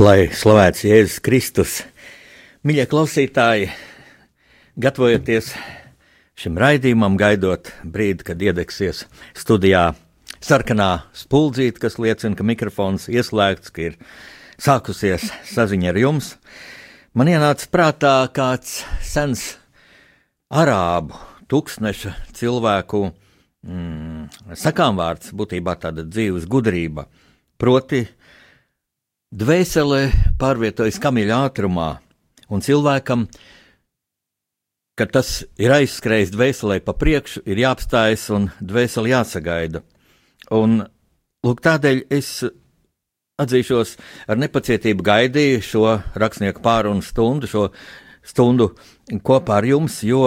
Lai slavēts Jēzus Kristus, mīļie klausītāji, gatavojieties šim raidījumam, gaidot brīdi, kad iedegsies studijā sarkanā spuldzīte, kas liecina, ka mikrofons ieslēgts, ka ir sākusies saziņa ar jums. Man ienāca prātā kāds sens arābu tūkstneša cilvēku mm, sakām vārds, būtībā tāda dzīves gudrība, proti, Dvēselē pārvietojas kamiļa ātrumā, un cilvēkam, kad tas ir aizskrējis dvēselē pa priekšu, ir jāapstājas un dvēseli jāsagaida. Un, lūk, tādēļ es atzīšos, ar nepacietību gaidīju šo rakstnieku pārunu stundu, šo stundu kopā ar jums, jo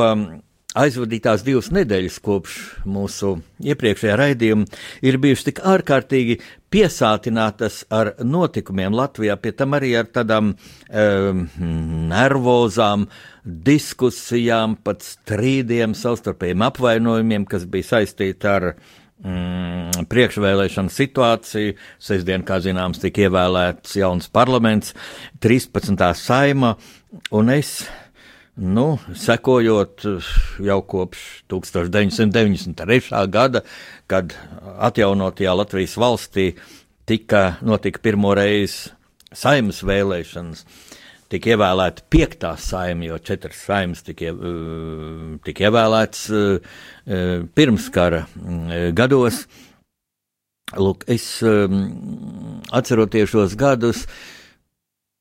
aizvadītās divas nedēļas kopš mūsu iepriekšējā raidījuma ir bijušas tik ārkārtīgi piesātinātas ar notikumiem Latvijā, pie tam arī ar tādām um, nervozām diskusijām, pat strīdiem, savstarpējiem apvainojumiem, kas bija saistīti ar mm, priekšvēlēšanu situāciju. Sestdien, kā zināms, tika ievēlēts jauns parlaments, 13. saima, un es Nu, sekojot eh, jau kopš 1993. gada, kad atjaunotajā Latvijas valstī tika notika pirmo reizi saimas vēlēšanas, tika ievēlēta piektā saima, jo četras saimas tika, uh, tika ievēlētas uh, pirms kara gados. Lūk, es atceroties šos gadus, uh,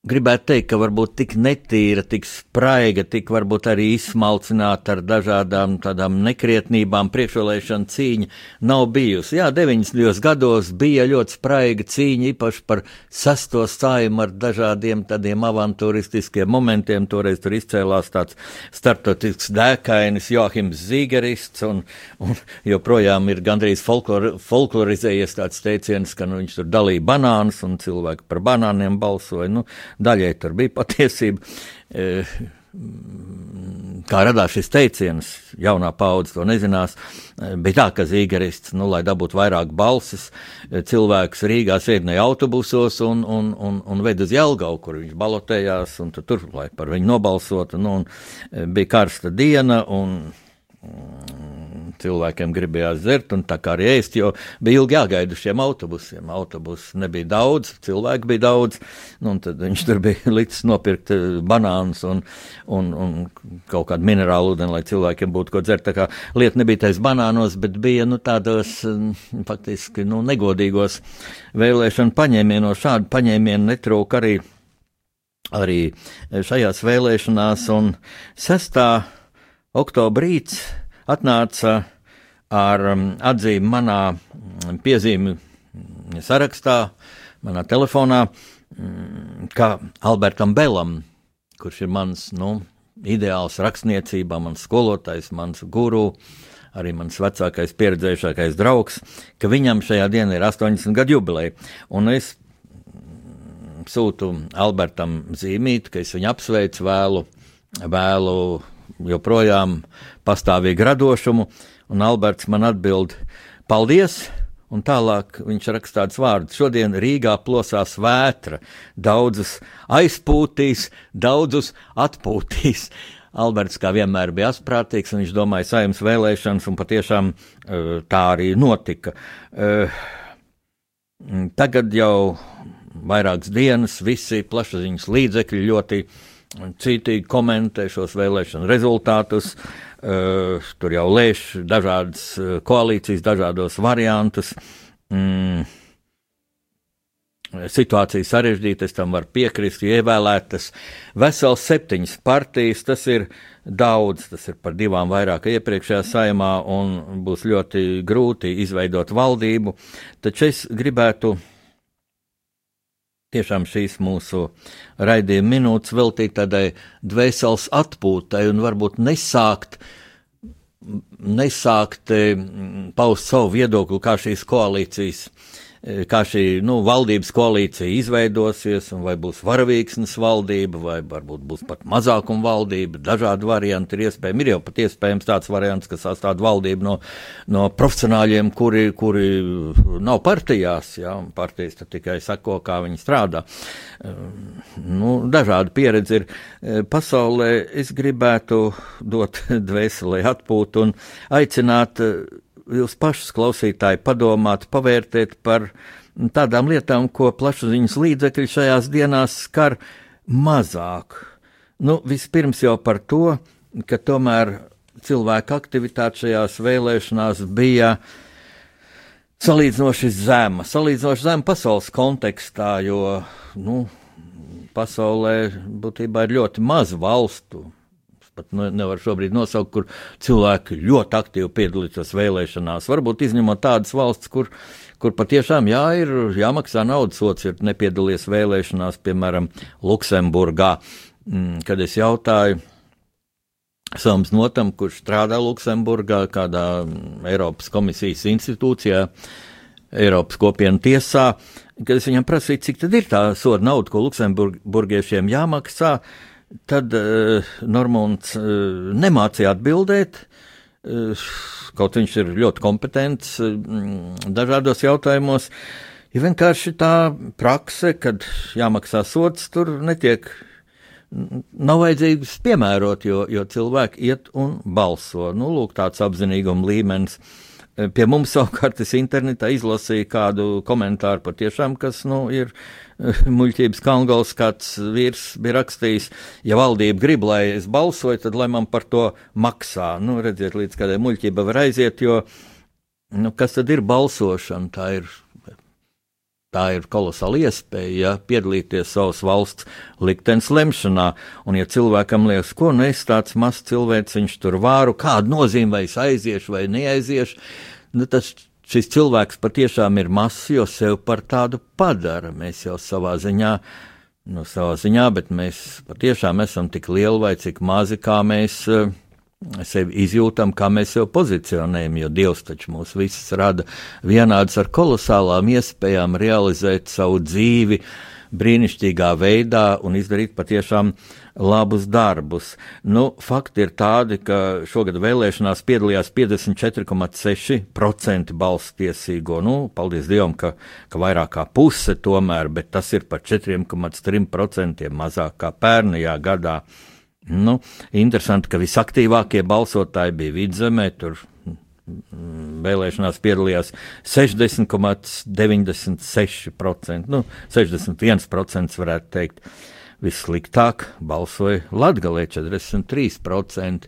Gribētu teikt, ka varbūt tik netīra, tik spraiga, tik varbūt arī izsmalcināta ar dažādām tādām nekrietnībām priekšvēlēšana cīņa nav bijusi. Jā, 90. gados bija ļoti spraiga cīņa, īpaši par sesto sājumu ar dažādiem tādiem avantūristiskiem momentiem. Toreiz tur izcēlās tāds starptautisks dēkainis Joachims Zīgerists, un, un joprojām ir gandrīz folklor, folklorizējies tāds teiciens, ka nu, viņš tur dalīja banānus un cilvēki par banāniem balsoja. Nu, daļai tur bija patiesība. E, kā radās šis teiciens, jaunā paudze to nezinās. E, bija tā, ka Zīgerists, nu, lai dabūtu vairāk balsis, e, cilvēks Rīgā sēdināja autobusos un, un, un, un ved uz Jelgavu, kur viņš balotējās, un tur, tur lai par viņu nobalsotu. Nu, un bija karsta diena, un cilvēkiem gribējās dzert un tā kā arī ēst, jo bija ilgi jāgaida šiem autobusiem. Autobusu nebija daudz, cilvēku bija daudz, nu, un tad viņš tur bija licis nopirkt eh, banānus un, un, un kaut kādu minerālu ūdeni, lai cilvēkiem būtu ko dzert. Tā kā lieta nebija tais banānos, bet bija, nu, tādos, mm, faktiski, nu, negodīgos vēlēšanu paņēmienos. Šādu paņēmienu netrūk arī, arī šajās vēlēšanās, un 6. oktobrīts atnāca ar um, atzīmi manā mm, piezīmju sarakstā, manā telefonā, mm, ka Albertam Belam, kurš ir mans nu, ideāls rakstniecībā, mans skolotājs, mans guru, arī mans vecākais, pieredzējušākais draugs, ka viņam šajā dienā ir 80 gadu jubileja. Un es mm, sūtu Albertam zīmīt, ka es viņu apsveicu, vēlu, vēlu joprojām pastāvīgu radošumu, un Alberts man atbild: Paldies! Un tālāk viņš raksta tādus vārdus: Šodien Rīgā plosās vētra, daudzus aizpūtīs, daudzus atpūtīs. Alberts kā vienmēr bija asprātīgs, un viņš domāja saimnes vēlēšanas, un patiešām eh, tā arī notika. Eh, tagad jau vairākas dienas visi plašsaziņas līdzekļi ļoti uh, citīgi komentē šos vēlēšanu rezultātus. Uh, tur jau lēš dažādas uh, koalīcijas, dažādos variantus. Mm. situācija sarežģīta, es tam varu piekrist, jo ievēlētas vesels septiņas partijas, tas ir daudz, tas ir par divām vairāk iepriekšējā saimā, un būs ļoti grūti izveidot valdību, taču es gribētu tiešām šīs mūsu raidījuma minūtes veltīt tādai dvēseles atpūtai un varbūt nesākt nesākt paust savu viedokli, kā šīs koalīcijas Eh, kā šī nu, valdības koalīcija izveidosies, vai būs varavīksnes valdība, vai varbūt būs pat mazākuma valdība. Dažādi varianti ir iespējami. Ir jau pat iespējams tāds variants, ka sastāv valdību no, no profesionāļiem, kuri, kuri nav partijās. Ja, partijas tikai sako, kā viņi strādā. Eh, nu, dažādi pieredzi ir eh, pasaulē. Es gribētu dot dvēselē atpūtu un aicināt jūs pašus klausītāji padomāt, pavērtēt par tādām lietām, ko plašsaziņas līdzekļi šajās dienās skar mazāk. Nu, vispirms jau par to, ka tomēr cilvēka aktivitāte šajās vēlēšanās bija salīdzinoši zema, salīdzinoši zema pasaules kontekstā, jo nu, pasaulē būtībā ir ļoti maz valstu, pat nevar šobrīd nosaukt, kur cilvēki ļoti aktīvi piedalītos vēlēšanās. Varbūt izņemot tādas valsts, kur, kur patiešām jā, ir jāmaksā naudas sots, ir nepiedalījies vēlēšanās, piemēram, Luksemburgā. Mm, kad es jautāju Sams Notam, kurš strādā Luksemburgā, kādā Eiropas komisijas institūcijā, Eiropas kopienu tiesā, kad es viņam prasīju, cik tad ir tā soda nauda, ko luksemburgiešiem jāmaksā, uh, Tad uh, Normons uh, nemācīja atbildēt, uh, kaut viņš ir ļoti kompetents uh, dažādos jautājumos. Ir ja vienkārši tā prakse, kad jāmaksā sots, tur netiek, nav vajadzīgs piemērot, jo, jo cilvēki iet un balso. Nu, lūk, tāds apzinīguma līmenis. Pie mums savukārt es internetā izlasīju kādu komentāru patiešām, kas, nu, ir muļķības kalngals kāds vīrs bija rakstījis, ja valdība grib, lai es balsoju, tad lai man par to maksā. Nu, redziet, līdz kādai muļķība var aiziet, jo, nu, kas tad ir balsošana? Tā ir, tā ir kolosāla iespēja, ja piedalīties savas valsts liktenes lemšanā, un ja cilvēkam liekas, ko nu es tāds mazs cilvēks, viņš tur vāru, kādu nozīmi vai es aiziešu vai neaiziešu, nu, tas šis cilvēks patiešām ir mazs, jo sev par tādu padara. Mēs jau savā ziņā, nu, savā ziņā, bet mēs patiešām esam tik lieli vai cik mazi, kā mēs uh, sevi izjūtam, kā mēs sev pozicionējam, jo Dievs taču mūs visus rada vienādus ar kolosālām iespējām realizēt savu dzīvi brīnišķīgā veidā un izdarīt patiešām labus darbus. Nu, fakti ir tādi, ka šogad vēlēšanās piedalījās 54,6% balsu tiesīgo. Nu, paldies Dievam, ka, ka vairāk kā puse tomēr, bet tas ir par 4,3% mazāk kā pērnajā gadā. Nu, interesanti, ka visaktīvākie balsotāji bija vidzemē, tur mm, vēlēšanās piedalījās 60,96%, nu, 61% varētu teikt. Vissliktāk balsoja Latvijā 43%.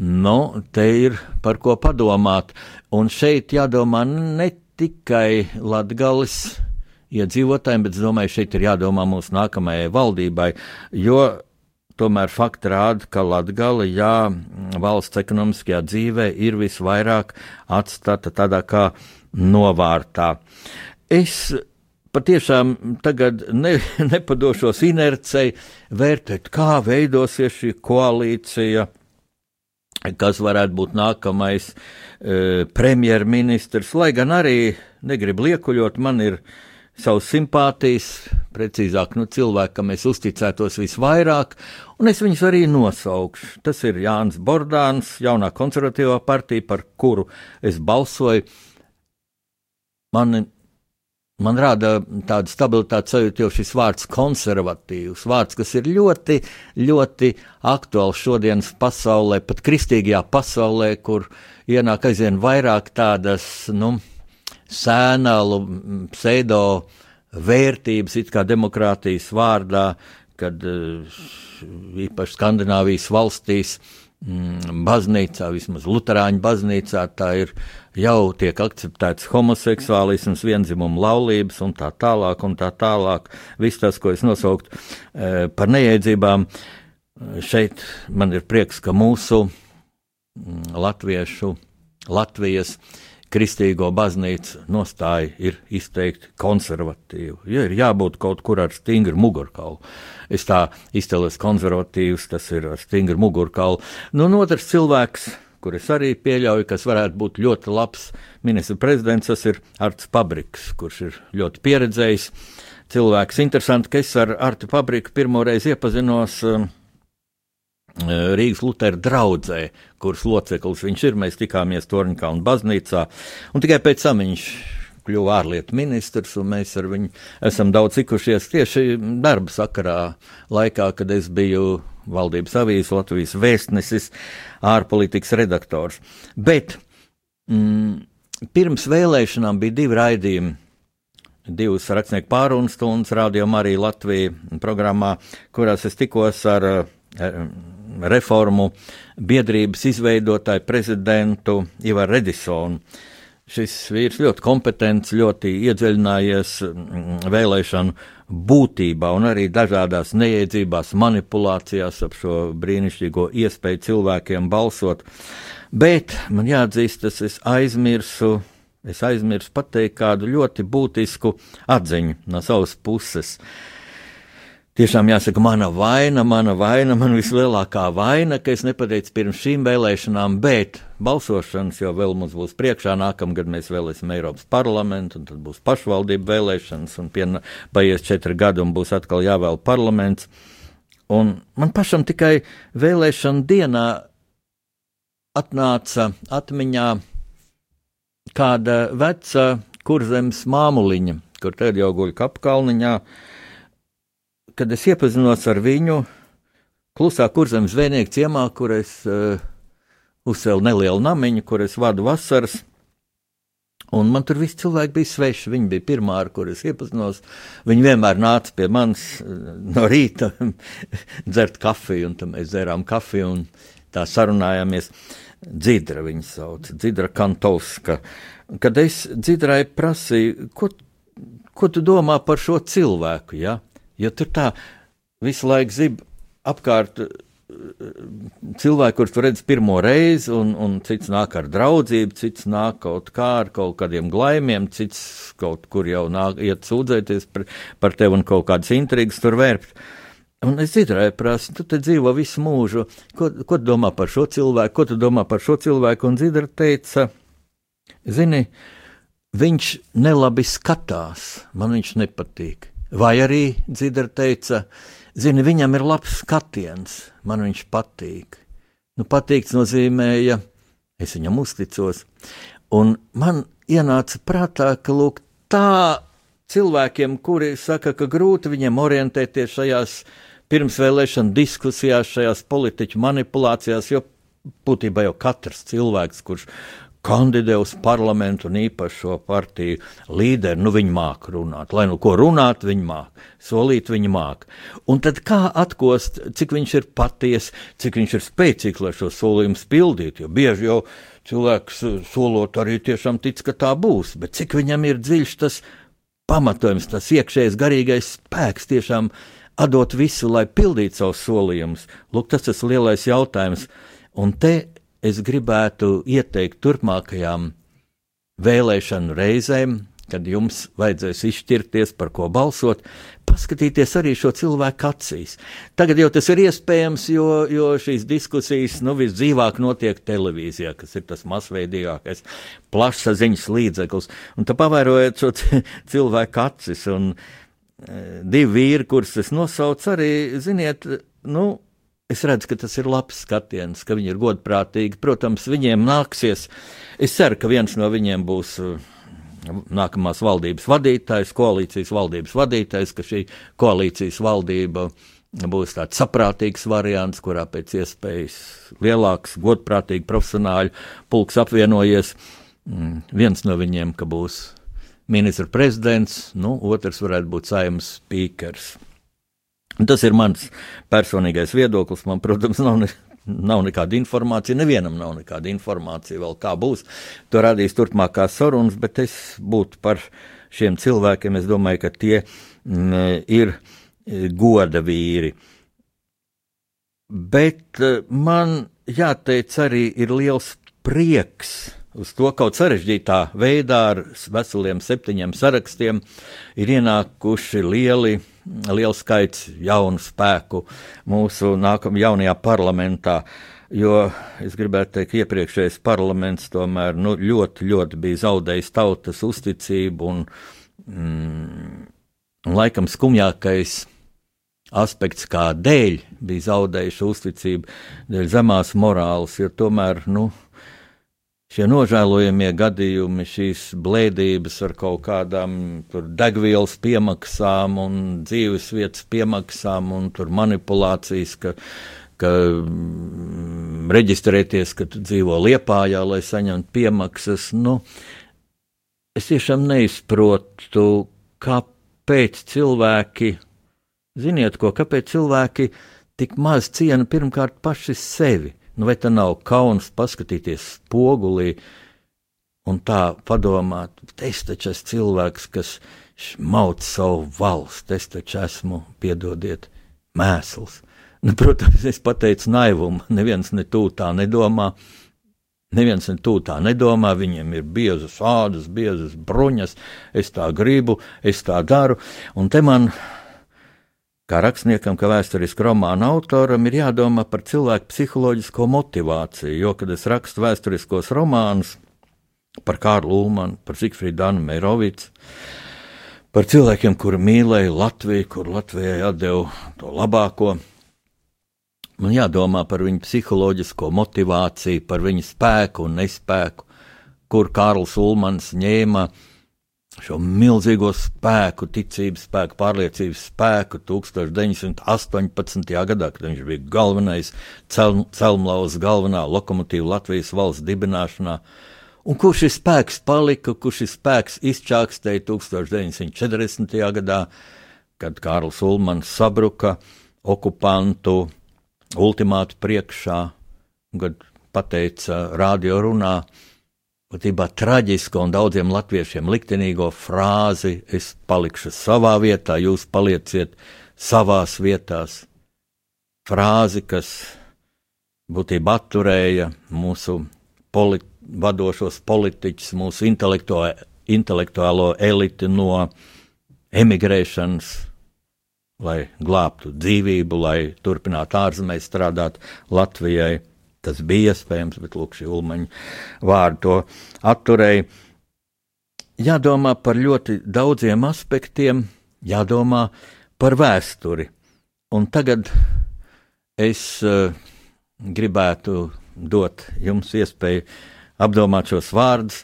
Nu, te ir par ko padomāt. Un šeit jādomā ne tikai Latvijas iedzīvotājiem, bet es domāju, šeit ir jādomā mūsu nākamajai valdībai, jo tomēr fakti rāda, ka Latvija, jā, valsts ekonomiskajā dzīvē ir visvairāk atstāta tādā kā novārtā. Es patiešām tagad ne, nepadošos inercei vērtēt, kā veidosies šī koalīcija, kas varētu būt nākamais e, premjerministrs, lai gan arī negribu liekuļot, man ir savas simpātijas, precīzāk, nu, cilvēki, kam es uzticētos visvairāk, un es viņus arī nosaukšu. Tas ir Jānis Bordāns, jaunā konservatīvā partija, par kuru es balsoju. Man Man rada tādu stabilitāti sajūtu jau šis vārds konservatīvs, vārds, kas ir ļoti, ļoti aktuāls šodienas pasaulē, pat kristīgajā pasaulē, kur ienāk aizvien vairāk tādas, nu, sēnalu, pseido vērtības, it kā demokrātijas vārdā, kad eh, īpaši Skandināvijas valstīs baznīcā, vismaz Lutāņu baznīcā, tā ir jau tiek akceptēts homoseksuālisms, vienzimuma laulības un tā tālāk, un tā tālāk. Viss tas, ko es nosauktu e, par neiedzībām. Šeit man ir prieks, ka mūsu latviešu, Latvijas kristīgo baznīcu nostāja ir izteikti konservatīva. Ja ir jābūt kaut kur ar stingru mugurkaulu. Es tā iztēlos konservatīvs, tas ir ar stingru mugurkaulu. Nu, un otrs cilvēks, kur es arī pieļauju, kas varētu būt ļoti labs ministra prezidents, tas ir Arts Pabriks, kurš ir ļoti pieredzējis cilvēks. Interesanti, ka es ar Artu Pabriku pirmoreiz iepazinos. Uh, Rīgas Lutera draudzē, kuras loceklis viņš ir. Mēs tikāmies Torņkalnu baznīcā, un tikai pēc tam viņš kļuva ārlietu ministrs, un mēs ar viņu esam daudz tikušies tieši darba sakarā, laikā, kad es biju valdības avīzes Latvijas vēstnesis, ārpolitikas redaktors. Bet mm, pirms vēlēšanām bija divi raidījumi. Divas rakstnieku pārunas stundas rādījumā arī Latvijas programmā, kurās es tikos ar, ar reformu biedrības izveidotāju prezidentu Ivaru Redisonu. Šis vīrs ļoti kompetents, ļoti iedziļinājies mm, vēlēšanu būtībā un arī dažādās neiedzībās, manipulācijās ap šo brīnišķīgo iespēju cilvēkiem balsot. Bet man jāatzīst, tas es aizmirsu, es aizmirsu pateikt kādu ļoti būtisku atziņu no savas puses. Tiešām jāsaka, mana vaina, mana vaina, man vislielākā vaina, ka es nepateicu pirms šīm vēlēšanām, bet balsošanas jau vēl mums būs priekšā. Nākamgad mēs vēlēsim Eiropas parlamentu, un tad būs pašvaldību vēlēšanas, un piena, paies četri gadi, un būs atkal jāvēl parlaments. Un man pašam tikai vēlēšana dienā atnāca atmiņā kāda veca kurzemes māmuliņa, kur tad jau guļ kapkalniņā kad es iepazinos ar viņu klusā kurzemes zvejnieku ciemā, kur es uh, uzcēlu nelielu namiņu, kur es vadu vasaras. Un man tur viss cilvēki bija sveši. Viņi bija pirmā, ar kuriem es iepazinos. Viņi vienmēr nāca pie manis uh, no rīta, dzert kafiju, un tad mēs dzērām kafiju un tā sarunājāmies. Dzidra viņa sauc, Dzidra Kantovska. Kad es dzidrai prasīju, ko, ko tu domā par šo cilvēku, ja? Jo tur tā visu laiku zib apkārt eh, cilvēki, kurus redz pirmo reizi, un, un cits nāk ar draudzību, cits nāk kaut kā ar kaut kādiem glaimiem, cits kaut kur jau nāk iet sūdzēties par, par tevi un kaut kādas intrigas tur vērpt. Un es dzirdēju, prasa, tu te dzīvo visu mūžu, ko, ko tu domā par šo cilvēku, ko tu domā par šo cilvēku, un Zidra teica, zini, viņš nelabi skatās, man viņš nepatīk. Vai arī Dzidra teica, zini, viņam ir labs skatiens, man viņš patīk. Nu, patīks nozīmēja, es viņam uzticos. Un man ienāca prātā, ka lūk, tā cilvēkiem, kuri saka, ka grūti viņiem orientēties šajās pirmsvēlēšana diskusijās, šajās politiķu manipulācijās, jo būtībā jau katrs cilvēks, kurš kandidē uz parlamentu un īpašo partiju līderi, nu viņi māk runāt. Lai nu ko runāt, viņi māk, solīt viņi māk. Un tad kā atkost, cik viņš ir paties, cik viņš ir spēcīgs, lai šo solījumus pildītu, jo bieži jau cilvēks uh, solot arī tiešām tic, ka tā būs, bet cik viņam ir dziļš tas pamatojums, tas iekšējais garīgais spēks tiešām atdot visu, lai pildītu savus solījumus. Lūk, tas ir lielais jautājums. Un te es gribētu ieteikt turpmākajām vēlēšanu reizēm, kad jums vajadzēs izšķirties, par ko balsot, paskatīties arī šo cilvēku acīs. Tagad jau tas ir iespējams, jo, jo šīs diskusijas nu, visdzīvāk notiek televīzijā, kas ir tas masveidīgākais plašsaziņas līdzeklis. Un tā pavērojot šo cilvēku acis, un e, divi vīri, kurus es nosaucu, arī, ziniet, nu, Es redzu, ka tas ir labs skatiens, ka viņi ir godprātīgi. Protams, viņiem nāksies. Es ceru, ka viens no viņiem būs uh, nākamās valdības vadītājs, koalīcijas valdības vadītājs, ka šī koalīcijas valdība būs tāds saprātīgs variants, kurā pēc iespējas lielāks, godprātīgi profesionāļu pulks apvienojies. Mm, viens no viņiem, ka būs ministra prezidents, nu, otrs varētu būt saimnes spīkers. Tas ir mans personīgais viedoklis. Man, protams, nav ne nav nekāda informācija, nevienam nav nekāda informācija vēl kā būs. To radīs turpmākās sarunas, bet es būtu par šiem cilvēkiem, es domāju, ka tie m, ir goda vīri. Bet man jāteic arī ir liels prieks uz to kaut sarežģītā veidā ar veseliem septiņiem sarakstiem ir ienākuši lieli, liels skaits jaunu spēku mūsu nākamajā jaunajā parlamentā. Jo es gribētu teikt, ka iepriekšējais parlaments tomēr nu, ļoti, ļoti bija zaudējis tautas uzticību un, mm, un laikam skumjākais aspekts, kādēļ bija zaudējuši uzticību, dēļ zemās morāles, jo tomēr, nu, šie nožēlojamie gadījumi, šīs blēdības ar kaut kādām degvielas piemaksām un dzīvesvietas piemaksām un manipulācijas, ka, ka mm, reģistrēties, ka tu dzīvo Liepājā, lai saņemtu piemaksas. Nu, es tiešām neizprotu, kāpēc cilvēki, ziniet ko, kāpēc cilvēki tik maz ciena pirmkārt paši sevi Nu, vai tā nav kauns paskatīties spogulī un tā padomāt, es taču esmu cilvēks, kas mauc savu valsti, es taču esmu, piedodiet, mēsls. Nu, protams, es pateicu naivumu, neviens ne tū tā nedomā. Neviens ne tū tā nedomā, viņiem ir biezas ādas, biezas bruņas, es tā gribu, es tā daru, un te man Kā rakstniekam, kā vēsturisku romānu autoram, ir jādomā par cilvēku psiholoģisko motivāciju, jo, kad es rakstu vēsturiskos romānus par Kārlu Ulmanu, par Zigfrīdu Danu Meirovicu, par cilvēkiem, kuri mīlēja Latviju, kur Latvijai atdeva to labāko, man jādomā par viņu psiholoģisko motivāciju, par viņu spēku un nespēku, kur Kārls Ulmans ņēma šo milzīgo spēku, ticības spēku, pārliecības spēku 1918. gadā, kad viņš bija galvenais cel, celmlauz galvenā lokomotīva Latvijas valsts dibināšanā. Un kur šis spēks palika, kur šis spēks izčākstēja 1940. gadā, kad Kārls Ulmans sabruka okupantu ultimātu priekšā, kad pateica radio runā, būtībā traģisko un daudziem latviešiem liktenīgo frāzi: Es palikšu savā vietā, jūs palieciet savās vietās. Frāzi, kas būtībā atturēja mūsu polit, vadošos politiķus, mūsu intelektuālo, intelektuālo eliti no emigrēšanas, lai glābtu dzīvību, lai turpinātu ārzemēs strādāt Latvijai tas bija iespējams, bet lūk, šī ulmaņa vārdu to atturēja. Jādomā par ļoti daudziem aspektiem, jādomā par vēsturi. Un tagad es uh, gribētu dot jums iespēju apdomāt šos vārdus,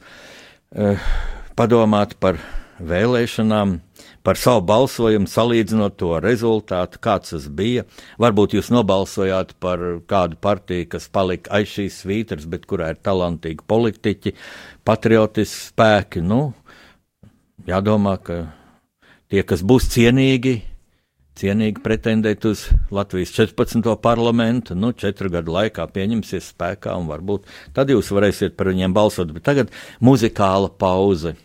uh, padomāt par vēlēšanām, par savu balsojumu, salīdzinot to rezultātu, kāds tas bija. Varbūt jūs nobalsojāt par kādu partiju, kas palika aiz šīs svītras, bet kurā ir talantīgi politiķi, patriotiski spēki. Nu, jādomā, ka tie, kas būs cienīgi, cienīgi pretendēt uz Latvijas 14. parlamentu, nu, četru gadu laikā pieņemsies spēkā, un varbūt tad jūs varēsiet par viņiem balsot. Bet tagad muzikāla pauze.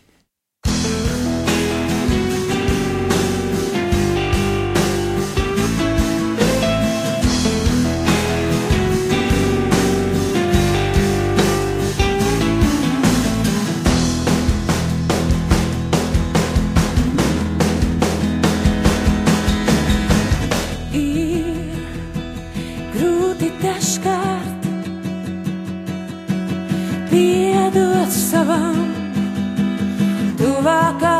rock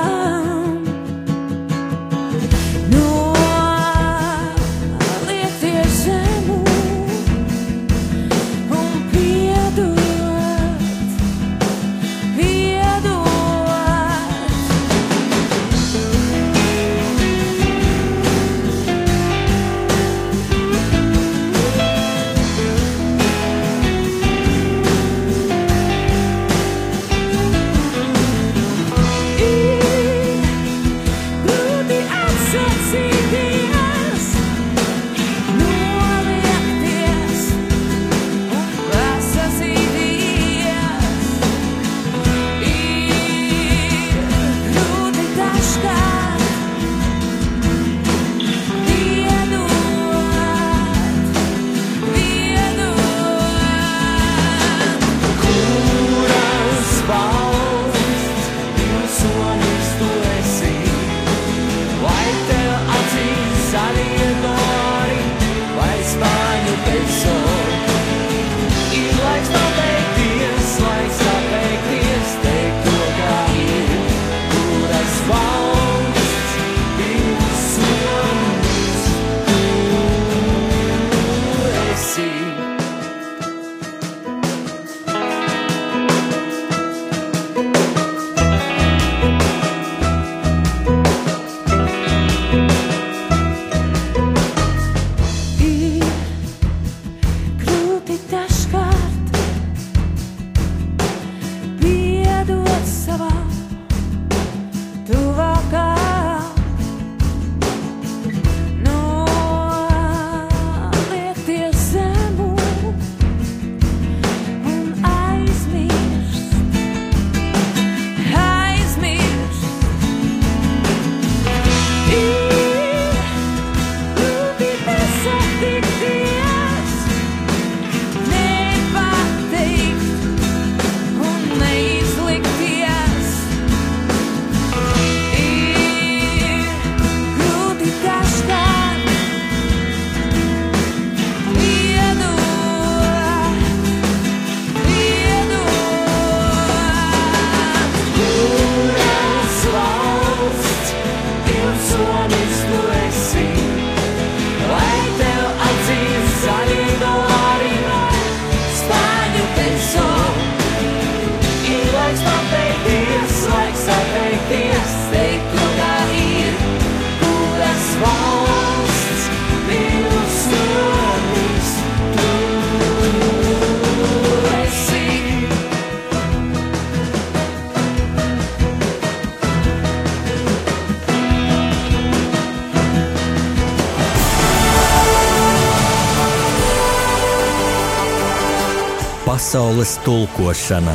tulkošana.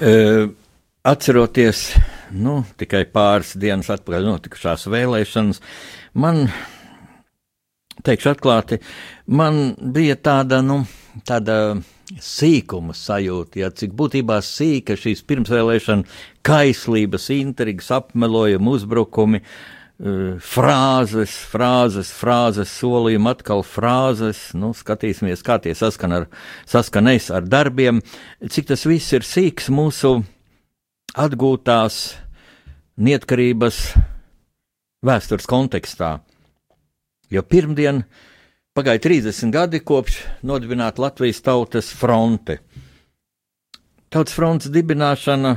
Uh, atceroties, nu, tikai pāris dienas atpakaļ notikušās vēlēšanas, man, teikšu atklāti, man bija tāda, nu, tāda sīkuma sajūta, ja cik būtībā sīka šīs pirmsvēlēšana kaislības, intrigas, apmelojumi, uzbrukumi, eh, frāzes, frāzes, frāzes, solījumi, atkal frāzes. Nu, skatīsimies, kā tie saskan ar, saskanēs ar darbiem, cik tas viss ir sīks mūsu atgūtās neatkarības vēstures kontekstā. Jo pirmdien Pagāja 30 gadi kopš nodibināta Latvijas Tautas fronte. Tautas frontes dibināšana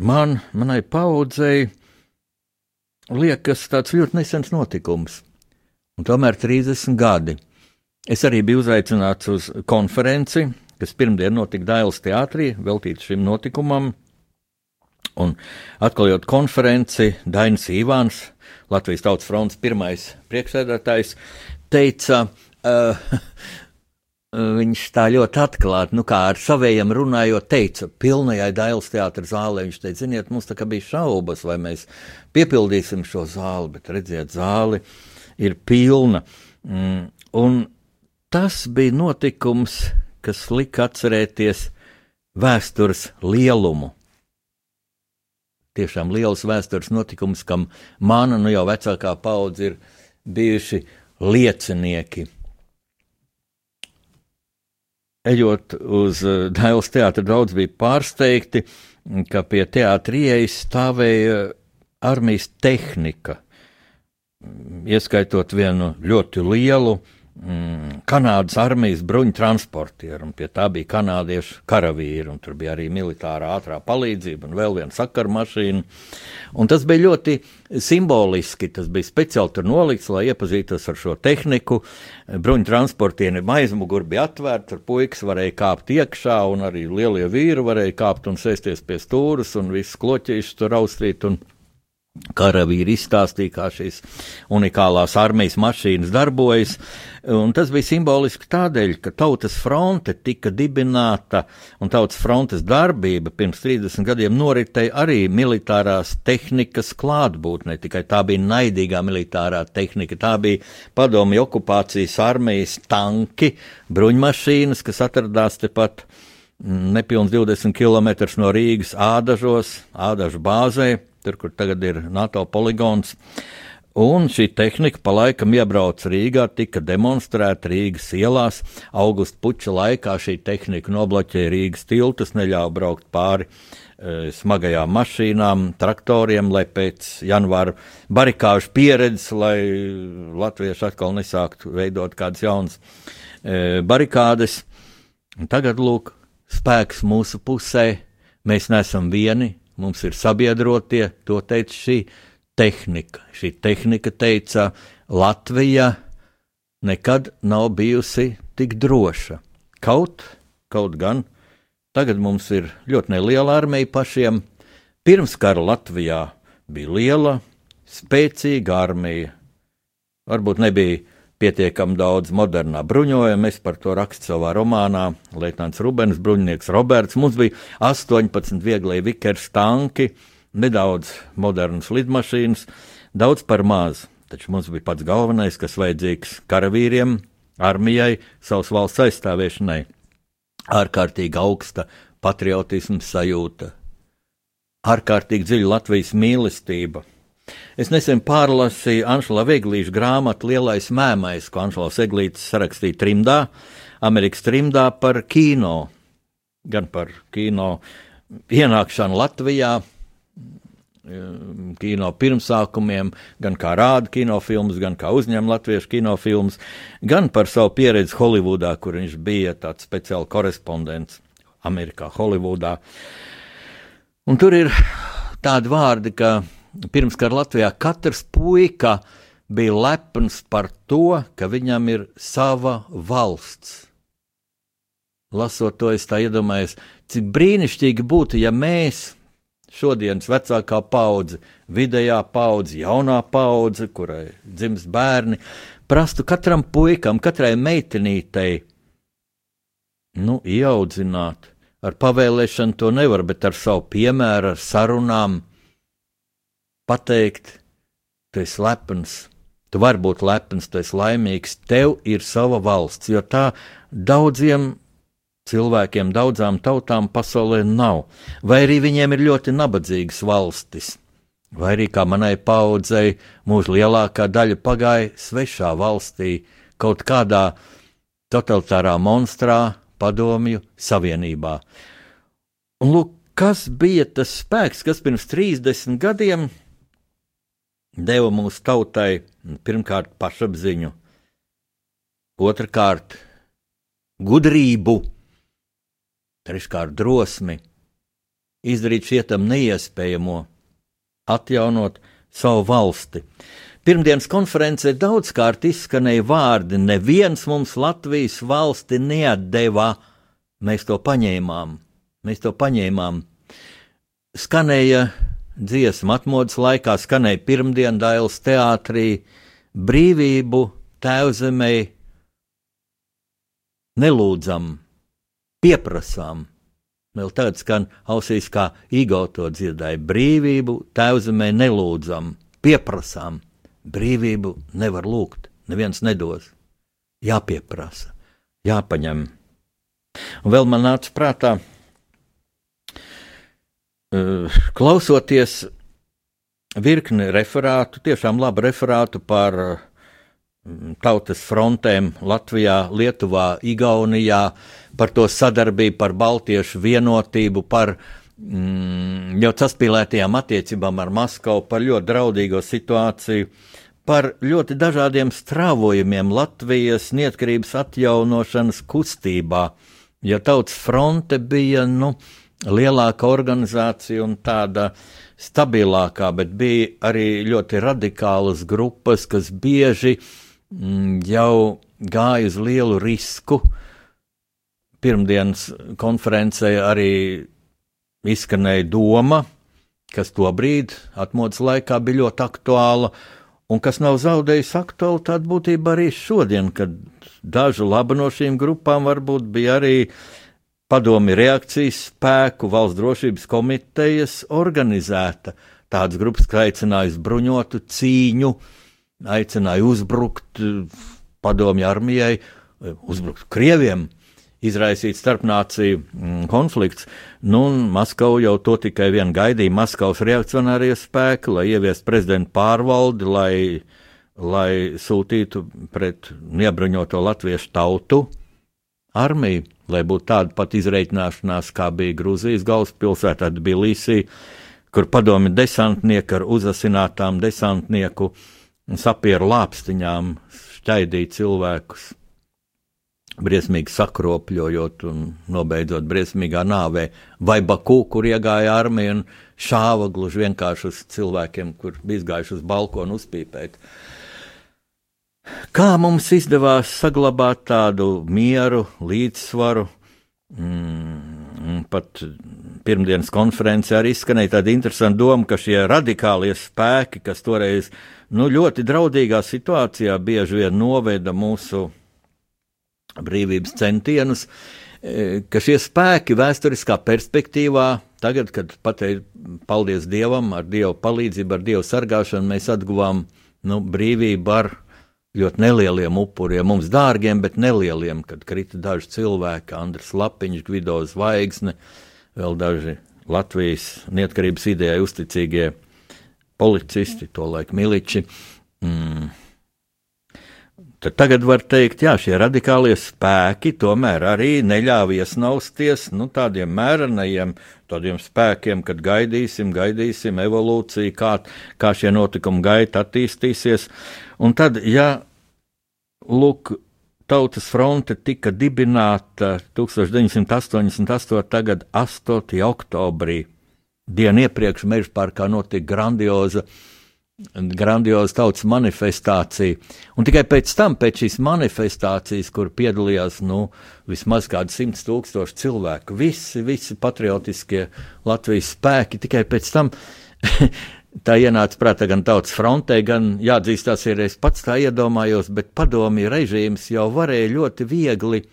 man, manai paudzei, liekas tāds ļoti nesens notikums. Un tomēr 30 gadi. Es arī biju uzaicināts uz konferenci, kas pirmdien notika Dailas teātrī, veltīta šim notikumam. Un atklājot konferenci, Dainis Ivāns, Latvijas Tautas fronts pirmais priekšsēdētājs, teica, uh, viņš tā ļoti atklāti, nu kā ar saviem runājot, teica, pilnajai Dailas teātras zālē. Viņš teica, ziniet, mums tā kā bija šaubas, vai mēs piepildīsim šo zāli, bet redziet, zāli ir pilna. Mm, un tas bija notikums, kas lika atcerēties vēstures lielumu. Tiešām liels vēstures notikums, kam mana nu jau vecākā paudze ir bijuši liecinieki. Ejot uz eh, Dailas teātra, daudz bija pārsteigti, ka pie teātrijas stāvēja armijas tehnika, ieskaitot vienu ļoti lielu uh, mm, Kanādas armijas bruņu transportieru, un pie tā bija kanādiešu karavīri, un tur bija arī militārā ātrā palīdzība un vēl viena sakaru mašīna. Un tas bija ļoti simboliski, tas bija speciāli tur nolikts, lai iepazītos ar šo tehniku. Bruņu transportieri aizmuguri bija atvērti, tur puikas varēja kāpt iekšā, un arī lielie vīri varēja kāpt un sēsties pie stūras, un visus kloķīšus tur austīt. Un, Karavīri izstāstīja, kā šīs unikālās armijas mašīnas darbojas. Tas bija simboliski tādēļ, ka Tautas fronte tika dibināta un Tautas frontes darbība pirms 30 gadiem noritēja arī militārās tehnikas klātbūtnē. Tikai tā bija naidīgā militārā tehnika. Tā bija padomju okupācijas armijas tanki, bruņmašīnas, kas atradās tepat nepilns 20 km no Rīgas ādažos, ādažu bāzē tur, kur tagad ir NATO poligons. Un šī tehnika pa laikam iebrauca Rīgā, tika demonstrēta Rīgas ielās. Augusta puča laikā šī tehnika nobloķēja Rīgas tiltus, neļāva braukt pāri e, smagajām mašīnām, traktoriem, lai pēc janvāra barikāžu pieredzes, lai latvieši atkal nesāktu veidot kādas jaunas e, barikādes. Un tagad, lūk, spēks mūsu pusē, mēs neesam vieni, mums ir sabiedrotie, to teica šī tehnika. Šī tehnika teica, Latvija nekad nav bijusi tik droša. Kaut, kaut gan, tagad mums ir ļoti neliela armija pašiem. Pirms kara Latvijā bija liela, spēcīga armija. Varbūt nebija pietiekami daudz modernā bruņojuma. Es par to rakstu savā romānā. Leitnants Rubens, bruņinieks Roberts. Mums bija 18 vieglie vikers tanki, nedaudz modernas lidmašīnas, daudz par maz. Taču mums bija pats galvenais, kas vajadzīgs karavīriem, armijai, savas valsts aizstāvēšanai. Ārkārtīgi augsta patriotisma sajūta, ārkārtīgi dziļa Latvijas mīlestība, Es nesen pārlasīju Anšela Veglīša grāmatu Lielais mēmais, ko Anšels Eglītis sarakstīja trimdā, Amerikas trimdā par kino, gan par kino ienākšanu Latvijā, kino pirmsākumiem, gan kā rāda kinofilms, gan kā uzņem latviešu kinofilms, gan par savu pieredzi Holivudā, kur viņš bija tāds speciāls korespondents Amerikā, Holivudā. Un tur ir tādi vārdi, ka pirms kara Latvijā katrs puika bija lepns par to, ka viņam ir sava valsts. Lasot to, es tā iedomājos, cik brīnišķīgi būtu, ja mēs šodienas vecākā paudze, vidējā paudze, jaunā paudze, kurai dzimst bērni, prastu katram puikam, katrai meitenītei, nu, ieaudzināt. Ar pavēlēšanu to nevar, bet ar savu piemēru, ar sarunām pateikt, tu esi lepns, tu vari būt lepns, tu esi laimīgs, tev ir sava valsts, jo tā daudziem cilvēkiem, daudzām tautām pasaulē nav, vai arī viņiem ir ļoti nabadzīgas valstis. Vai arī kā manai paudzei, mūsu lielākā daļa pagāja svešā valstī, kaut kādā totalitārā monstrā, padomju savienībā. Un lūk, kas bija tas spēks, kas pirms 30 gadiem deva mūsu tautai pirmkārt pašapziņu, otrkārt gudrību, treškārt drosmi, izdarīt šietam neiespējamo, atjaunot savu valsti. Pirmdienas konferencē daudzkārt izskanēja vārdi: neviens mums Latvijas valsti neatdeva. Mēs to paņēmām, mēs to paņēmām. Skanēja dziesma, atmodas laikā skanēja pirmdienas dailes teātrī, brīvību tēvzemē nelūdzam, pieprasām. Vēl tāds skan ausīs, kā īgoto dziedāja brīvību tēvzemē nelūdzam, pieprasām. Brīvību nevar lūgt, neviens nedos. Jāpieprasa, jāpaņem. Un vēl man nāca prātā, uh, klausoties virkni referātu, tiešām labu referātu par uh, tautas frontēm Latvijā, Lietuvā, Igaunijā, par to sadarbību, par baltiešu vienotību, par mm, ļoti saspīlētajām attiecībām ar Maskavu, par ļoti draudīgo situāciju, par ļoti dažādiem strāvojumiem Latvijas neatkarības atjaunošanas kustībā. Ja tautas fronte bija nu, lielāka organizācija un tāda stabilākā, bet bija arī ļoti radikālas grupas, kas bieži mm, jau gāja uz lielu risku. Pirmdienas konferencē arī izskanēja doma, kas tobrīd, atmodas laikā, bija ļoti aktuāla, un kas nav zaudējusi aktualitāti būtībā arī šodien, kad dažu labu no šīm grupām varbūt bija arī padomi reakcijas spēku valsts drošības komitejas organizēta. Tādas grupas, kas aicināja uz bruņotu cīņu, aicināja uzbrukt padomju armijai, uzbrukt krieviem izraisīt starpnāciju mm, konflikts. Nu, Maskava jau to tikai vien gaidīja. Maskavas reakcionārie spēki, lai ieviestu prezidentu pārvaldi, lai, lai sūtītu pret neapbruņoto latviešu tautu armiju, lai būtu tāda pat izreikināšanās, kā bija Grūzijas galvaspilsētā, Tbilisī, kur padomi desantnieki ar uzasinātām desantnieku sapieru lāpstiņām šķaidīja cilvēkus briesmīgi sakropļojot un nobeidzot briesmīgā nāvē, vai Baku, kur iegāja armija un šāva gluži vienkārši uz cilvēkiem, kur bija izgājuši uz balkonu uzpīpēt. Kā mums izdevās saglabāt tādu mieru, līdzsvaru? Mm, pat pirmdienas konferencē arī izskanēja tāda interesanta doma, ka šie radikālie spēki, kas toreiz nu, ļoti draudīgā situācijā bieži vien noveda mūsu brīvības centienus, e, ka šie spēki vēsturiskā perspektīvā, tagad, kad pateikt, paldies Dievam, ar Dieva palīdzību, ar Dieva sargāšanu, mēs atguvām nu, brīvību ar ļoti nelieliem upuriem, mums dārgiem, bet nelieliem, kad krita daži cilvēki, Andris Lapiņš, Gvido Zvaigzne, vēl daži Latvijas neatkarības idejai uzticīgie policisti, tolaik miliči. Mm Tad tagad var teikt, jā, šie radikālie spēki tomēr arī neļāva iesnausties nu, tādiem mērenajiem tādiem spēkiem, kad gaidīsim, gaidīsim evolūciju, kā, kā šie notikumi gaita attīstīsies. Un tad, ja lūk, Tautas fronte tika dibināta 1988. gada 8. oktobrī. Dienu iepriekš Meža parkā notika grandioza grandioza tautas manifestācija. Un tikai pēc tam, pēc šīs manifestācijas, kur piedalījās nu, vismaz kādi simts tūkstoši cilvēku, visi, visi patriotiskie Latvijas spēki, tikai pēc tam tā ienāca prātā gan tautas frontē, gan jāatzīstās, ir es pats tā iedomājos, bet padomju režīms jau varēja ļoti viegli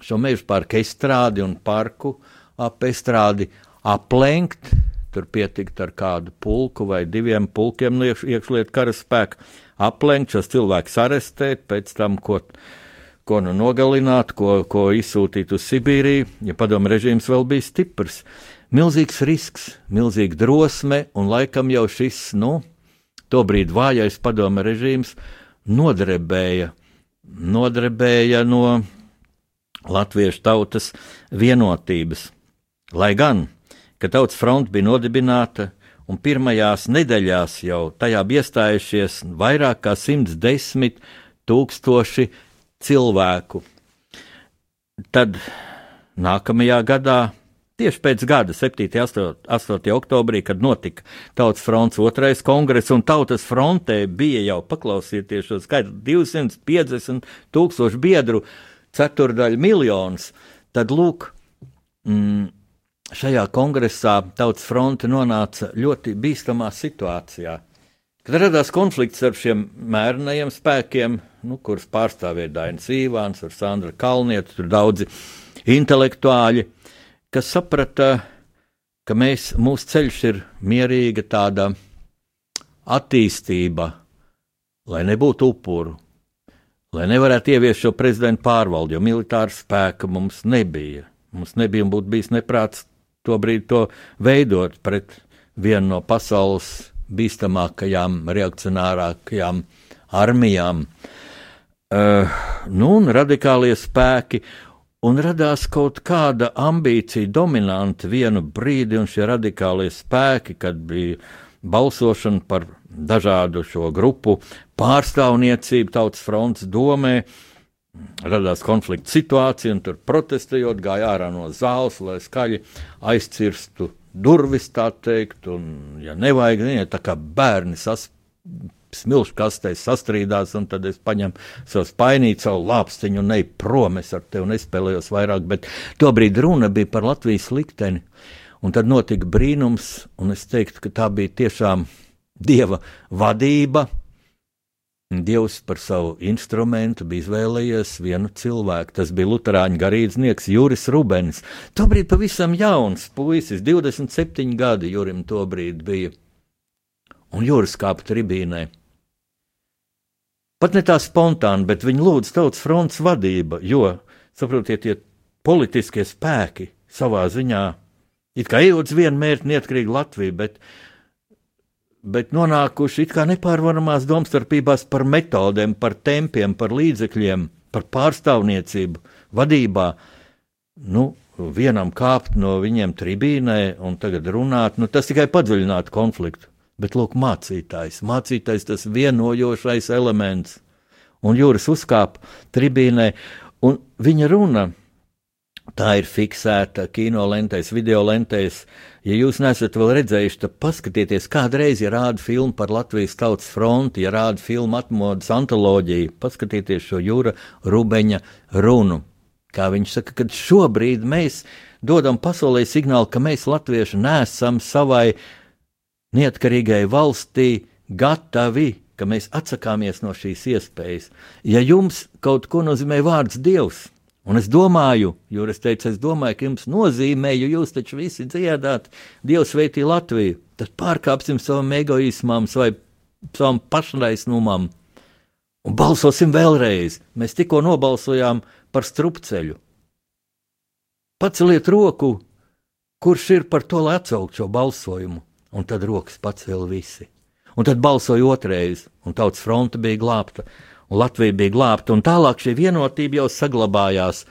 šo meža parku estrādi un parku ap estrādi aplenkt tur pietikt ar kādu pulku vai diviem pulkiem iekšlietu karaspēku, aplenkt šos cilvēkus, arestēt, pēc tam, ko, ko nu nogalināt, ko, ko izsūtīt uz Sibīriju, ja padomu režīms vēl bija stiprs. Milzīgs risks, milzīga drosme, un laikam jau šis, nu, tobrīd vājais padomu režīms nodrebēja, nodrebēja no latviešu tautas vienotības. Lai gan ka Tautas fronte bija nodibināta, un pirmajās nedēļās jau tajā bija iestājušies vairāk kā 110 tūkstoši cilvēku. Tad nākamajā gadā, tieši pēc gada, 7. un 8. oktobrī, kad notika Tautas fronts otrais kongress, un Tautas frontē bija jau paklausieties šo skaitu 250 tūkstoši biedru, ceturdaļa miljonus, tad lūk, mm, šajā kongresā Tautas fronte nonāca ļoti bīstamā situācijā. Kad radās konflikts ar šiem mērnajiem spēkiem, nu, kurus pārstāvēja Dainis Īvāns, ar Sandra Kalnietu, tur daudzi intelektuāļi, kas saprata, ka mēs, mūsu ceļš ir mierīga tāda attīstība, lai nebūtu upuru, lai nevarētu ieviest šo prezidentu pārvaldi, jo militāra spēka mums nebija. Mums nebija un būtu bijis neprāts tobrīd to veidot pret vienu no pasaules bīstamākajām, reakcionārākajām armijām. Uh, nu, un radikālie spēki, un radās kaut kāda ambīcija dominanta vienu brīdi, un šie radikālie spēki, kad bija balsošana par dažādu šo grupu pārstāvniecību Tautas fronts domē, radās konflikta situācija, un tur protestējot, gāja ārā no zāles, lai skaļi aizcirstu durvis, tā teikt, un, ja nevajag, ne, tā kā bērni sas, smilšu kastēs sastrīdās, un tad es paņemu savu spainīti, savu lāpstiņu un eju prom, es ar tevi nespēlējos vairāk, bet tobrīd runa bija par Latvijas likteni, un tad notika brīnums, un es teiktu, ka tā bija tiešām dieva vadība, Dievs par savu instrumentu bija izvēlējies vienu cilvēku. Tas bija Lutāņu garīdznieks Juris Rubens. Tobrīd pavisam jauns puisis, 27 gadi Jurim tobrīd bija. Un Juris kāpa tribīnē. Pat ne tā spontāni, bet viņi lūdz tautas fronts vadība, jo, saprotiet, tie politiskie spēki savā ziņā, it kā ejot uz vienu mērķi, neatkarīgi Latviju, bet bet nonākuši it kā nepārvaramās domstarpībās par metodēm, par tempiem, par līdzekļiem, par pārstāvniecību, vadībā. Nu, vienam kāpt no viņiem tribīnē un tagad runāt, nu, tas tikai padziļinātu konfliktu. Bet, lūk, mācītājs, mācītājs tas vienojošais elements. Un jūras uzkāpa tribīnē, un viņa runa Tā ir fiksēta kino lentēs, video lentēs. Ja jūs neesat vēl redzējuši, tad paskatieties, kādreiz, ja rāda filmu par Latvijas tautas fronti, ja rāda filmu atmodas antoloģiju, paskatieties šo jūra rubeņa runu. Kā viņš saka, kad šobrīd mēs dodam pasaulē signālu, ka mēs, latvieši, nesam savai neatkarīgai valstī gatavi, ka mēs atsakāmies no šīs iespējas. Ja jums kaut ko nozīmē vārds Dievs, Un es domāju, jo es teicu, es domāju, ka jums nozīmē, jo jūs taču visi dziedāt, Dievs veitī Latviju, tad pārkāpsim savam egoismam, vai savam pašlaisnumam un balsosim vēlreiz. Mēs tikko nobalsojām par strupceļu. Paceliet roku, kurš ir par to, lai atcaukt šo balsojumu, un tad rokas pacēla visi. Un tad balsoja otrreiz, un tautas fronte bija glābta un Latvija bija glābta, un tālāk šī vienotība jau saglabājās.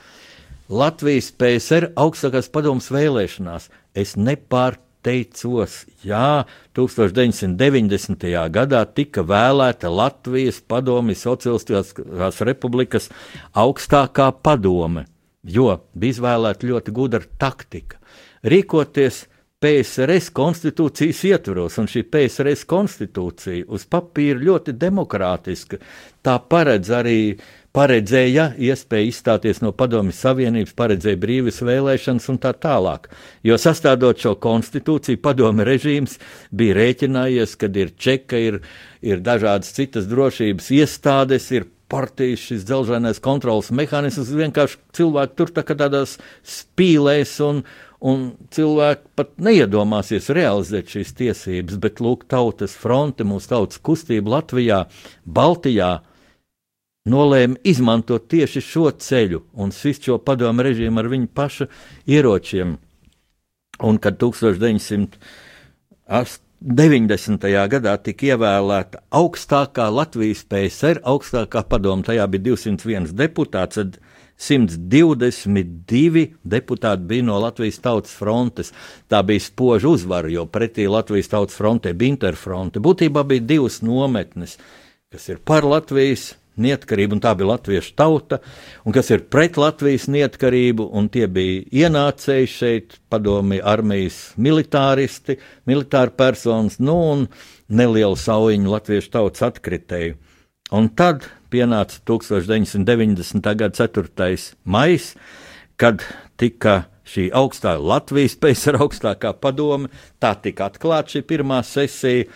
Latvijas PSR augstākās padomas vēlēšanās es nepārteicos. Jā, 1990. gadā tika vēlēta Latvijas padomi Socialistiskās republikas augstākā padome, jo bija izvēlēta ļoti gudra taktika. Rīkoties PSRS konstitūcijas ietvaros, un šī PSRS konstitūcija uz papīra ļoti demokrātiska. Tā paredz arī paredzēja iespēju izstāties no Padomju Savienības, paredzēja brīvas vēlēšanas un tā tālāk. Jo sastādot šo konstitūciju, padomju režīms bija rēķinājies, kad ir čeka, ir, ir dažādas citas drošības iestādes, ir partijas, šis dzelzceļais kontrols mehānisms, vienkārši cilvēki tur tā kā tādās spīlēs un, un cilvēki pat neiedomāsies realizēt šīs tiesības, bet lūk, tautas fronte, mūsu tautas kustība Latvijā, Baltijā nolēma izmantot tieši šo ceļu un sist šo padomu režīmu ar viņu pašu ieročiem. Un kad 1908 90. gadā tika ievēlēta augstākā Latvijas PSR, augstākā padoma, tajā bija 201 deputāts, tad 122 deputāti bija no Latvijas Tautas frontes. Tā bija spoža uzvara, jo pretī Latvijas Tautas frontē bija interfronte. Būtībā bija divas nometnes, kas ir par Latvijas neatkarību, un tā bija latviešu tauta, un kas ir pret Latvijas neatkarību, un tie bija ienācēji šeit, padomi armijas militāristi, militāri personas, nu un nelielu saujiņu latviešu tautas atkritēju. Un tad pienāca 1990. gada 4. maijs, kad tika šī augstā Latvijas pēc augstākā padome, tā tika atklāta šī pirmā sesija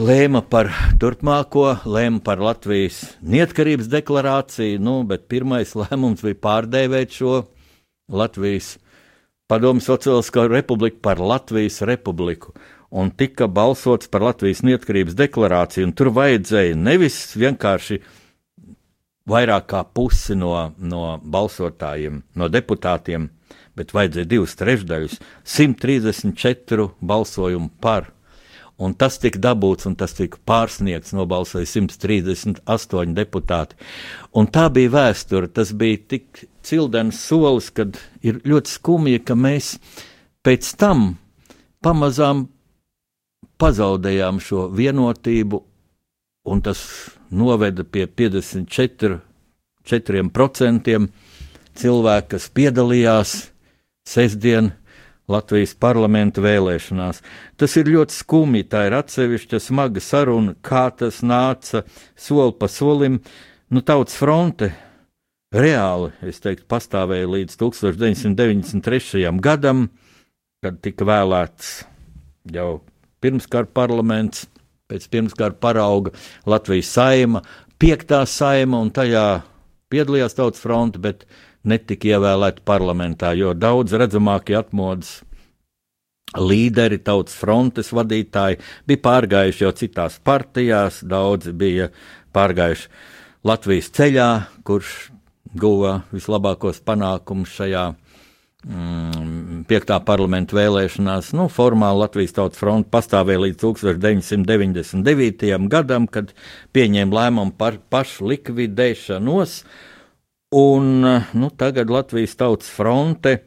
lēma par turpmāko, lēma par Latvijas neatkarības deklarāciju, nu, bet pirmais lēmums bija pārdēvēt šo Latvijas Padomu Sociālisko republiku par Latvijas republiku. Un tika balsots par Latvijas neatkarības deklarāciju, tur vajadzēja nevis vienkārši vairāk kā pusi no, no balsotājiem, no deputātiem, bet vajadzēja divas trešdaļas, 134 balsojumu par Un tas tika dabūts, un tas tika pārsniegts, nobalsoja 138 deputāti. Un tā bija vēsture. Tas bija tik cildens solis, kad ir ļoti skumji, ka mēs pēc tam pamazām pazaudējām šo vienotību, un tas noveda pie 54% cilvēku, kas piedalījās sestdien Latvijas parlamenta vēlēšanās. Tas ir ļoti skumji, tā ir atsevišķa smaga saruna, kā tas nāca soli pa solim. Nu, tautas fronte reāli, es teiktu, pastāvēja līdz 1993. gadam, kad tika vēlēts jau pirmskara parlaments, pēc pirmskara parauga Latvijas saima, piektā saima, un tajā piedalījās tautas fronte, bet netika ievēlēti parlamentā, jo daudz redzamākie atmodas līderi, tautas frontes vadītāji bija pārgājuši jau citās partijās, daudzi bija pārgājuši Latvijas ceļā, kurš guva vislabākos panākumus šajā piektā parlamenta vēlēšanās. Nu, formāli Latvijas Tautas fronte pastāvēja līdz 1999. gadam, kad pieņēma lēmumu par pašu likvidēšanos. Un nu, tagad Latvijas Tautas fronte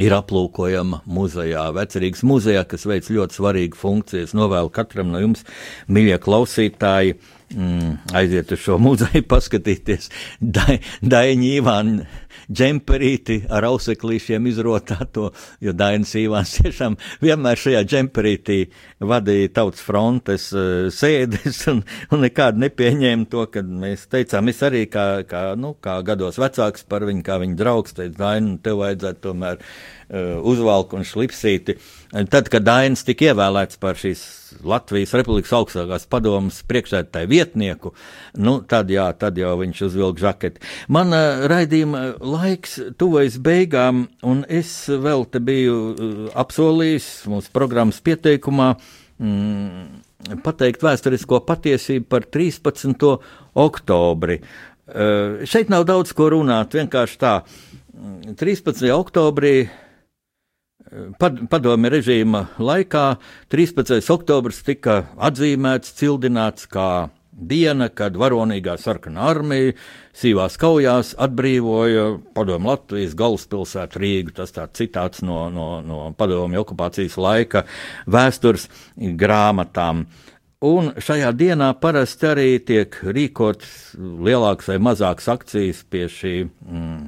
ir aplūkojama muzejā, Vecerīgas muzejā, kas veic ļoti svarīgu funkciju. Es novēlu katram no jums, mīļie klausītāji, mm, aiziet uz šo muzeju, paskatīties da, Daņu Ivānu džemperīti ar auseklīšiem izrotāto, jo Dainis Ivāns tiešām vienmēr šajā džemperītī vadīja tautas frontes uh, sēdes un, un nekādu nepieņēma to, kad mēs teicām, es arī kā, kā, nu, kā gados vecāks par viņu, kā viņa draugs, teicu, Daini, tev vajadzētu tomēr uh, uzvalku un šlipsīti. Tad, kad Dainis tika ievēlēts par šīs Latvijas Republikas augstākās padomas priekšsēdētāju vietnieku, nu, tad, jā, tad jau viņš uzvilka žaketi. Mana raidījuma laiks tuvojas beigām, un es vēl te biju uh, apsolījis mūsu programmas pieteikumā mm, pateikt vēsturisko patiesību par 13. oktobri. Uh, šeit nav daudz ko runāt, vienkārši tā. 13. oktobrī padomju režīma laikā 13. oktobris tika atzīmēts, cildināts kā diena, kad varonīgā sarkanā armija sīvās kaujās atbrīvoja padomju Latvijas galvaspilsētu Rīgu. Tas tāds citāts no, no, no padomju okupācijas laika vēstures grāmatām. Un šajā dienā parasti arī tiek rīkotas lielākas vai mazākas akcijas pie šī mm,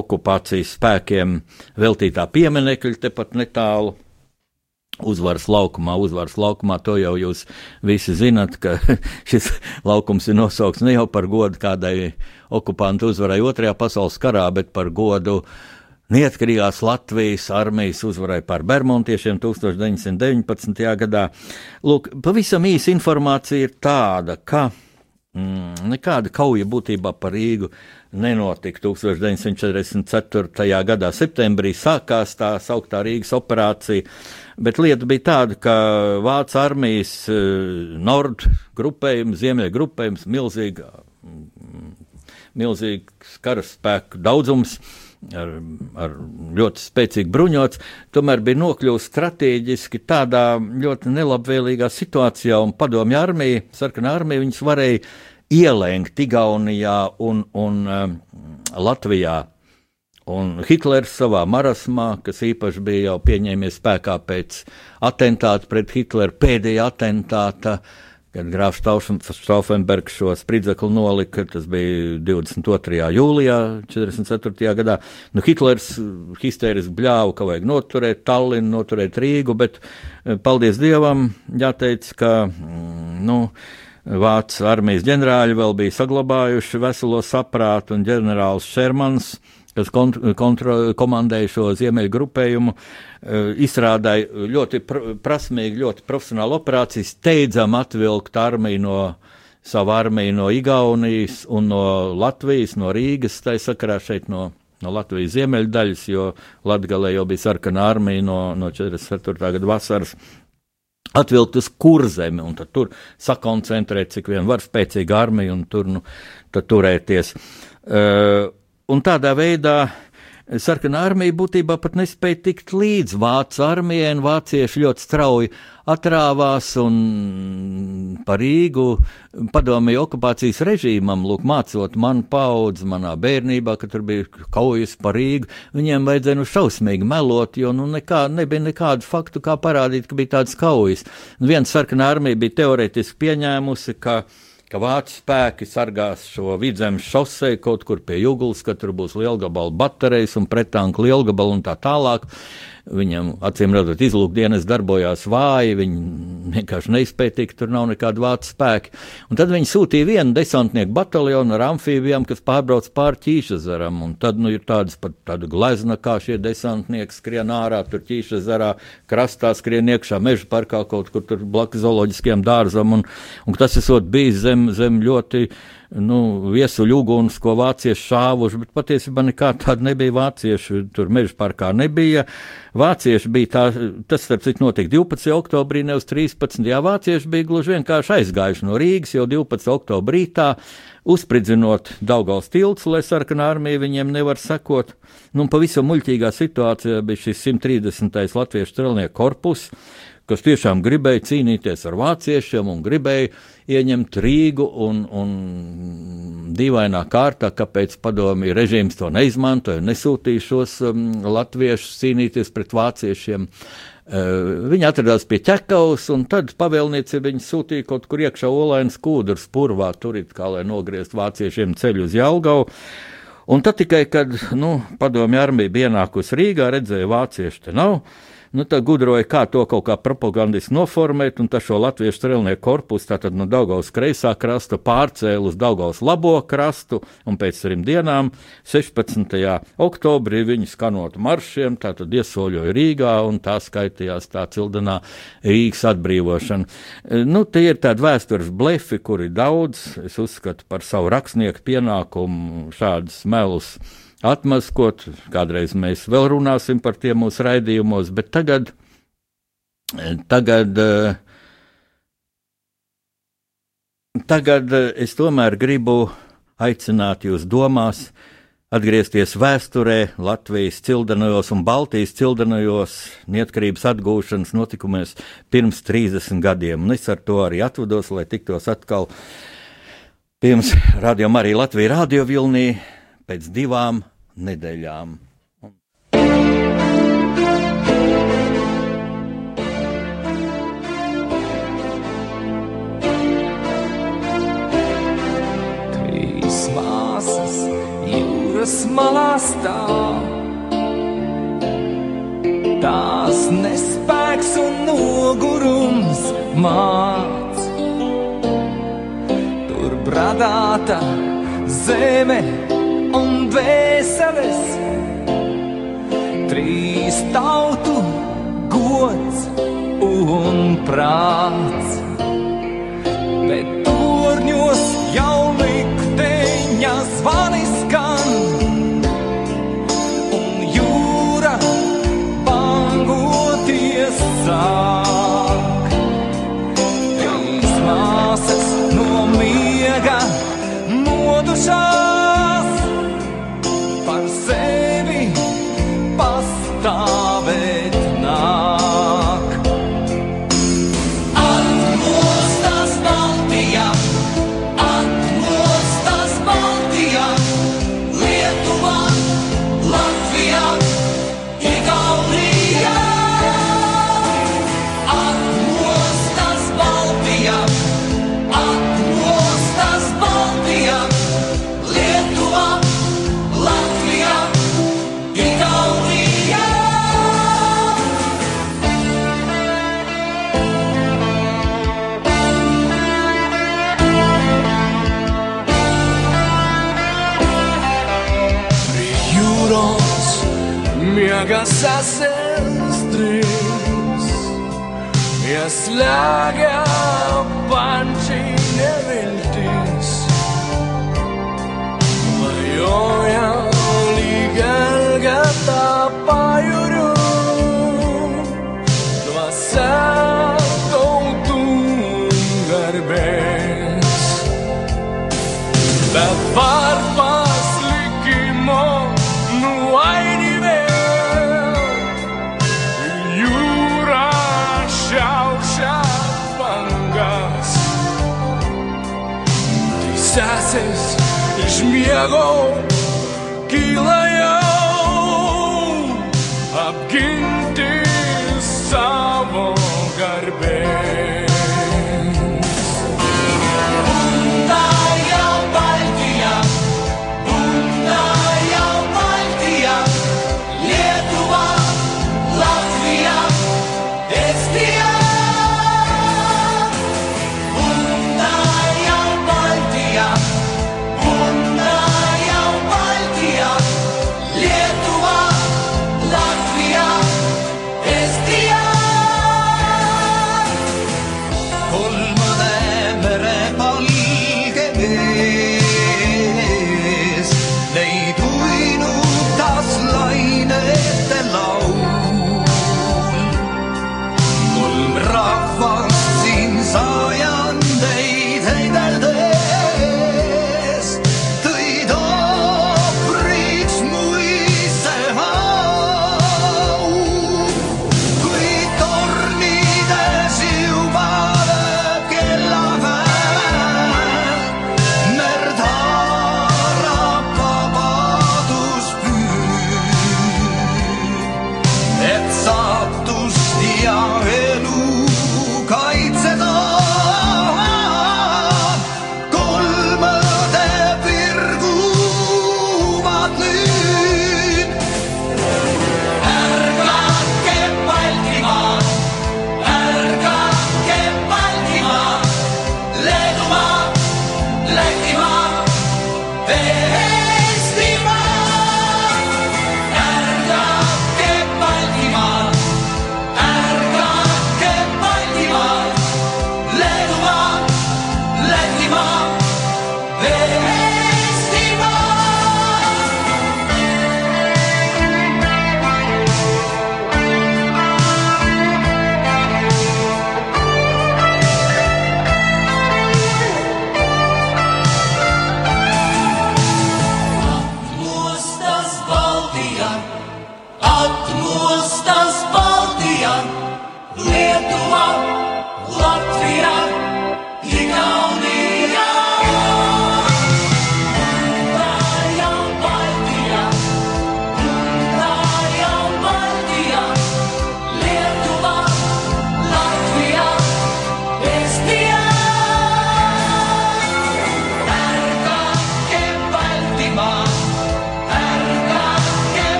okupācijas spēkiem veltītā pieminekļa tepat netālu. Uzvaras laukumā, uzvaras laukumā, to jau jūs visi zinat, ka šis laukums ir nosaukts ne jau par godu kādai okupantu uzvarai Otrajā pasaules karā, bet par godu Neatkarīgās Latvijas armijas uzvarai pār Bermontiešiem 1919. gadā. Lūk, pavisam īsa informācija ir tāda, ka mm, nekāda kauja būtībā par Rīgu nenotika 1944. gadā. Septembrī sākās tā sauktā Rīgas operācija, bet lieta bija tāda, ka Vācu armijas uh, Nord grupējums, Ziemeļa grupējums, milzīga, mm, milzīgs karaspēku daudzums ar, ar ļoti spēcīgi bruņots, tomēr bija nokļuvusi strateģiski tādā ļoti nelabvēlīgā situācijā, un padomju armija, sarkanā armija, viņas varēja ielēkt Igaunijā un, un um, Latvijā. Un Hitlers savā marasmā, kas īpaši bija jau pieņēmies spēkā pēc atentāta pret Hitleru, pēdējā atentāta, kad grāfs Stauffenbergs šo spridzekli nolika, tas bija 22. jūlijā 44. gadā. Nu, Hitlers histēriski bļāva, ka vajag noturēt Tallinu, noturēt Rīgu, bet eh, paldies Dievam, jāteic, ka, mm, Vācijas armijas ģenerāļi vēl bija saglabājuši veselo saprātu, un ģenerālis Šermans kas kont kontro, komandēja šo ziemeļu grupējumu, eh, izrādāja ļoti pr prasmīgi, ļoti profesionālu operāciju, steidzam atvilkt armiju no savu armiju no Igaunijas un no Latvijas, no Rīgas, tā sakarā šeit no, no Latvijas ziemeļdaļas, jo Latgalē jau bija sarkana armija no, no 44. gada vasaras. Atvilkt uz kurzemi un tur sakoncentrēt, cik vien var spēcīga armija un tur nu, turēties. Uh, un tādā veidā sarkanā armija būtībā pat nespēja tikt līdz vācu armijai, un vācieši ļoti strauji atrāvās un par Rīgu padomēja okupācijas režīmam, lūk, mācot manu paudzi manā bērnībā, kad tur bija kaujas par Rīgu, viņiem vajadzēja nu šausmīgi melot, jo nu nekā, nebija nekādu faktu, kā parādīt, ka bija tādas kaujas. Un viens sarkanā armija bija teoretiski pieņēmusi, ka ka vācu spēki sargās šo vidzemes šoseju kaut kur pie Juglas, ka tur būs lielgabalu baterijas un pretanku lielgabalu un tā tālāk. Viņam, acīm redzot, izlūkdienas darbojās vāji, viņi vienkārši neizpēja tikt, tur nav nekāda vācu spēka. Un tad viņi sūtīja vienu desantnieku bataljonu ar amfībiem, kas pārbrauc pāri ķīšazaram, un tad, nu, ir tādas pat tāda glezna, kā šie desantnieki skrien ārā, tur ķīšazarā, krastā skrien iekšā meža parkā kaut kur blakus zooloģiskiem dārzam, un, un tas esot bijis zem, zem ļoti nu, viesuļu uguns, ko vācieši šāvuši, bet patiesībā nekā tāda nebija vācieši, tur meža parkā nebija. Vācieši bija tā, tas, starp citu, notika 12. oktobrī, nevis 13. Jā, vācieši bija gluži vienkārši aizgājuši no Rīgas jau 12. oktobrī rītā, uzspridzinot Daugals tilts, lai sarkanā armija viņiem nevar sekot. Nu, pavisam muļķīgā situācijā bija šis 130. latviešu strelnieku korpus, kas tiešām gribēja cīnīties ar vāciešiem un gribēja ieņemt Rīgu un, un dīvainā kārtā, kāpēc padomju režīms to neizmantoja, nesūtīja šos um, latviešus cīnīties pret vāciešiem. Uh, viņi atradās pie ķekavas, un tad pavēlniecība viņu sūtīja kaut kur iekšā olainas kūdras purvā, tur it kā lai nogriezt vāciešiem ceļu uz Jelgavu. Un tad tikai, kad nu, padomju armija bija ienākusi Rīgā, redzēja, vācieši te nav. Nu, tā gudroja, kā to kaut kā propagandiski noformēt, un tā šo latviešu strelnieku korpusu tātad no Daugaus kreisā krasta pārcēla uz Daugaus labo krastu, un pēc trim dienām, 16. oktobrī, viņi skanot maršiem, tātad iesoļoja Rīgā, un tā skaitījās tā cildenā Rīgas atbrīvošana. Nu, tie ir tādi vēstures blefi, kuri daudz, es uzskatu par savu rakstnieku pienākumu šādus melus atmaskot. Kādreiz mēs vēl runāsim par tiem mūsu raidījumos, bet tagad, tagad, tagad es tomēr gribu aicināt jūs domās. Atgriezties vēsturē, Latvijas cildenajos un Baltijas cildenajos neatkarības atgūšanas notikumos pirms 30 gadiem. Un es ar to arī atvados, lai tiktos atkal pirms Radio Marija Latvija radio vilnī pēc divām nedēļām. Trīs māsas jūras malā stāv tās nespēks un nogurums māc. Tur bradāta zeme un vēseles, trīs tautu gods un prāts. Bet turņos jau likteņa zvanis.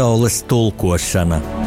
Pasaules tulkošana.